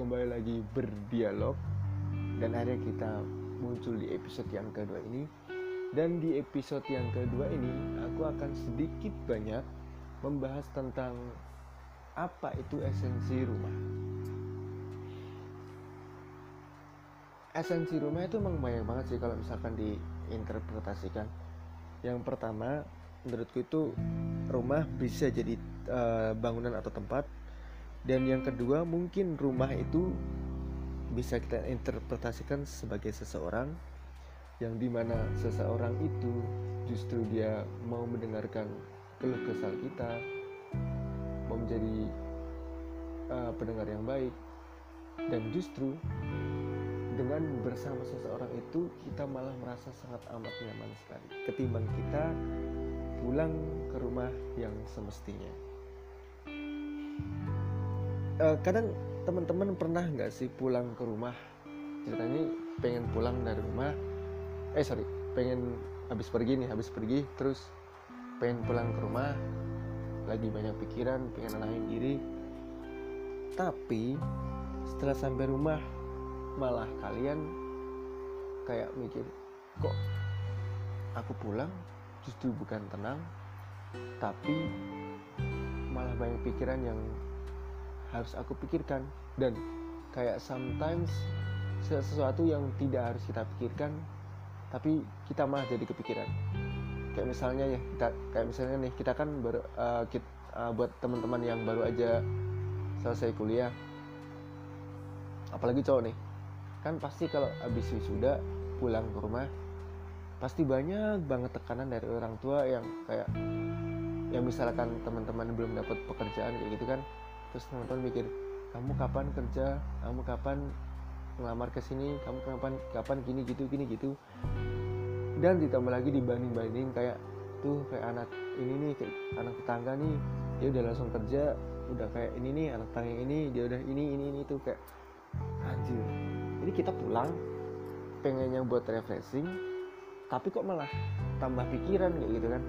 kembali lagi berdialog. Dan akhirnya kita muncul di episode yang kedua ini. Dan di episode yang kedua ini aku akan sedikit banyak membahas tentang apa itu esensi rumah. Esensi rumah itu memang banyak banget sih kalau misalkan diinterpretasikan. Yang pertama menurutku itu rumah bisa jadi uh, bangunan atau tempat dan yang kedua mungkin rumah itu bisa kita interpretasikan sebagai seseorang yang di mana seseorang itu justru dia mau mendengarkan keluh kesal kita mau menjadi uh, pendengar yang baik. Dan justru dengan bersama seseorang itu kita malah merasa sangat amat nyaman sekali ketimbang kita pulang ke rumah yang semestinya uh, kadang teman-teman pernah nggak sih pulang ke rumah? Ceritanya pengen pulang dari rumah eh sorry pengen habis pergi nih habis pergi terus pengen pulang ke rumah lagi banyak pikiran pengen nenangin diri. Tapi setelah sampai rumah malah kalian kayak mikir kok aku pulang? Justru bukan tenang tapi malah banyak pikiran yang harus aku pikirkan. Dan kayak sometimes sesuatu yang tidak harus kita pikirkan tapi kita malah jadi kepikiran. Kayak misalnya ya kita kayak misalnya nih kita kan baru uh, kita, uh, buat teman-teman yang baru aja selesai kuliah. Apalagi cowok nih kan pasti kalau habis wisuda pulang ke rumah pasti banyak banget tekanan dari orang tua yang kayak yang misalkan teman-teman belum dapat pekerjaan kayak gitu kan terus teman-teman mikir kamu kapan kerja? Kamu kapan ngelamar ke sini? Kamu kapan kapan gini gitu gini gitu. Dan ditambah lagi dibanding banding kayak tuh kayak anak ini nih kayak anak tetangga nih dia udah langsung kerja udah kayak ini nih anak tetangga ini dia udah ini ini ini tuh kayak anjir ini kita pulang pengennya buat refreshing tapi kok malah tambah pikiran kayak gitu kan.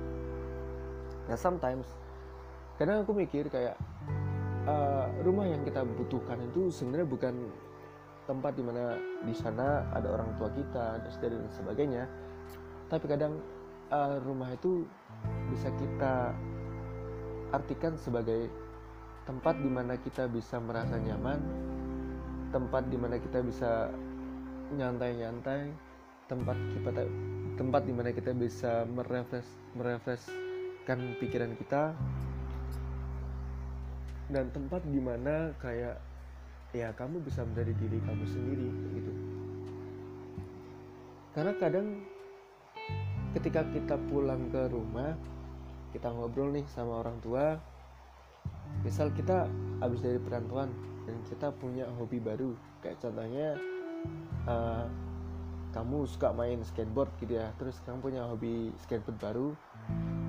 Ya sometimes kadang aku mikir kayak uh, rumah yang kita butuhkan itu sebenarnya bukan tempat di mana di sana ada orang tua kita dan sebagainya. Tapi kadang uh, rumah itu bisa kita artikan sebagai tempat di mana kita bisa merasa nyaman tempat di mana kita bisa nyantai-nyantai tempat kita tempat di mana kita bisa merefresh merefreshkan pikiran kita dan tempat di mana kayak ya kamu bisa menjadi diri kamu sendiri gitu. Karena kadang ketika kita pulang ke rumah kita ngobrol nih sama orang tua misal kita habis dari perantauan dan kita punya hobi baru kayak contohnya uh, kamu suka main skateboard gitu ya terus kamu punya hobi skateboard baru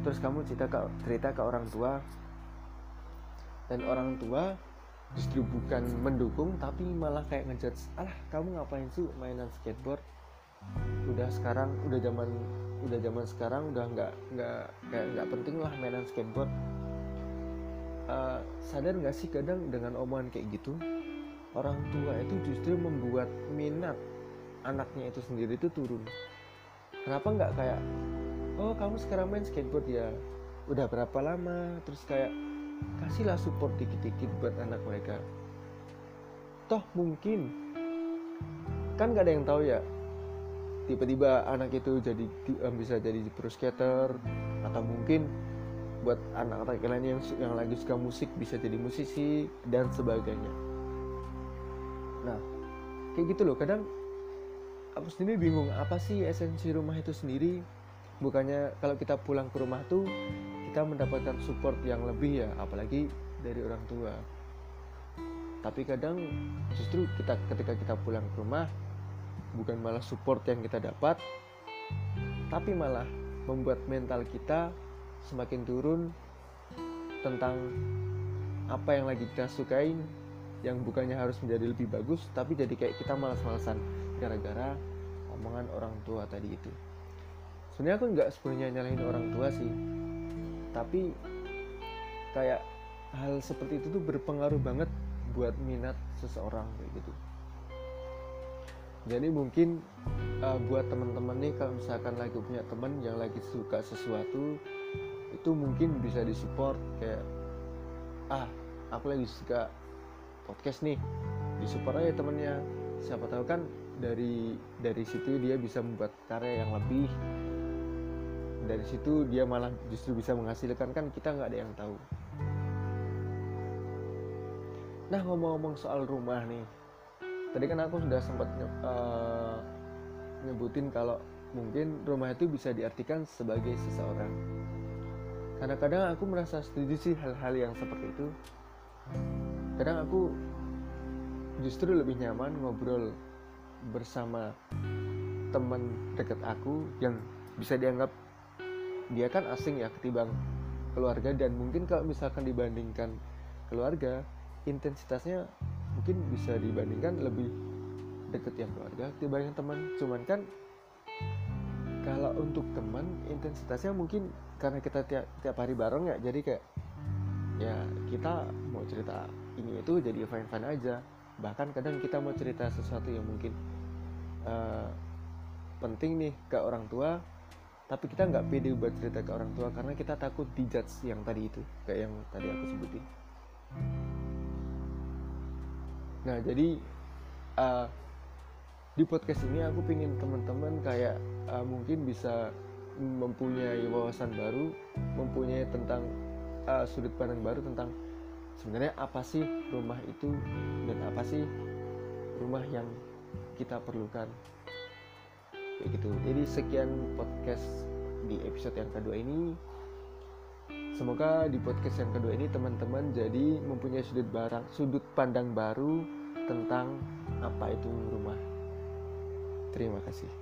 terus kamu cerita ke cerita ke orang tua dan orang tua justru bukan mendukung tapi malah kayak ngejudge alah kamu ngapain sih mainan skateboard? Udah sekarang udah zaman udah zaman sekarang udah nggak nggak kayak nggak penting lah mainan skateboard. Uh, sadar nggak sih kadang dengan omongan kayak gitu orang tua itu justru membuat minat anaknya itu sendiri itu turun. Kenapa nggak kayak oh kamu sekarang main skateboard ya? Udah berapa lama? Terus kayak kasihlah support dikit-dikit buat anak mereka. Toh mungkin. Kan gak ada yang tahu ya. Tiba-tiba anak itu jadi bisa jadi pro skater. Atau mungkin buat anak-anak lain yang yang lagi suka musik bisa jadi musisi dan sebagainya. Nah kayak gitu loh. Kadang aku sendiri bingung apa sih esensi rumah itu sendiri? Bukannya kalau kita pulang ke rumah tuh kita mendapatkan support yang lebih ya apalagi dari orang tua. Tapi kadang justru kita ketika kita pulang ke rumah bukan malah support yang kita dapat tapi malah membuat mental kita semakin turun tentang apa yang lagi kita sukain yang bukannya harus menjadi lebih bagus tapi jadi kayak kita malas-malasan gara-gara omongan orang tua tadi itu. Sebenarnya aku nggak sepenuhnya nyalahin orang tua sih tapi kayak hal seperti itu tuh berpengaruh banget buat minat seseorang kayak gitu. Jadi mungkin uh, buat teman-teman nih kalau misalkan lagi punya teman yang lagi suka sesuatu itu mungkin bisa disupport kayak ah aku lagi suka podcast nih. Disupport aja temennya. Siapa tahu kan dari dari situ dia bisa membuat karya yang lebih dari situ dia malah justru bisa menghasilkan. Kan kita nggak ada yang tahu. Nah ngomong-ngomong soal rumah nih. Tadi kan aku sudah sempat uh, nyebutin kalau mungkin rumah itu bisa diartikan sebagai seseorang. Kadang-kadang aku merasa setuju sih hal-hal yang seperti itu. Kadang aku justru lebih nyaman ngobrol bersama teman dekat aku yang bisa dianggap dia kan asing ya ketimbang keluarga dan mungkin kalau misalkan dibandingkan keluarga intensitasnya mungkin bisa dibandingkan lebih deket yang keluarga dibanding teman. Cuman kan kalau untuk teman intensitasnya mungkin karena kita tiap, tiap hari bareng ya jadi kayak ya kita mau cerita ini itu jadi fine fine aja. Bahkan kadang kita mau cerita sesuatu yang mungkin uh, penting nih ke orang tua tapi kita nggak pede buat cerita ke orang tua karena kita takut dijudge yang tadi itu kayak yang tadi aku sebutin. Nah jadi uh, di podcast ini aku pingin teman-teman kayak uh, mungkin bisa mempunyai wawasan baru mempunyai tentang uh, sudut pandang baru tentang sebenarnya apa sih rumah itu dan apa sih rumah yang kita perlukan kayak gitu jadi sekian podcast di episode yang kedua ini Semoga di podcast yang kedua ini teman-teman jadi mempunyai sudut barang sudut pandang baru tentang apa itu rumah. Terima kasih.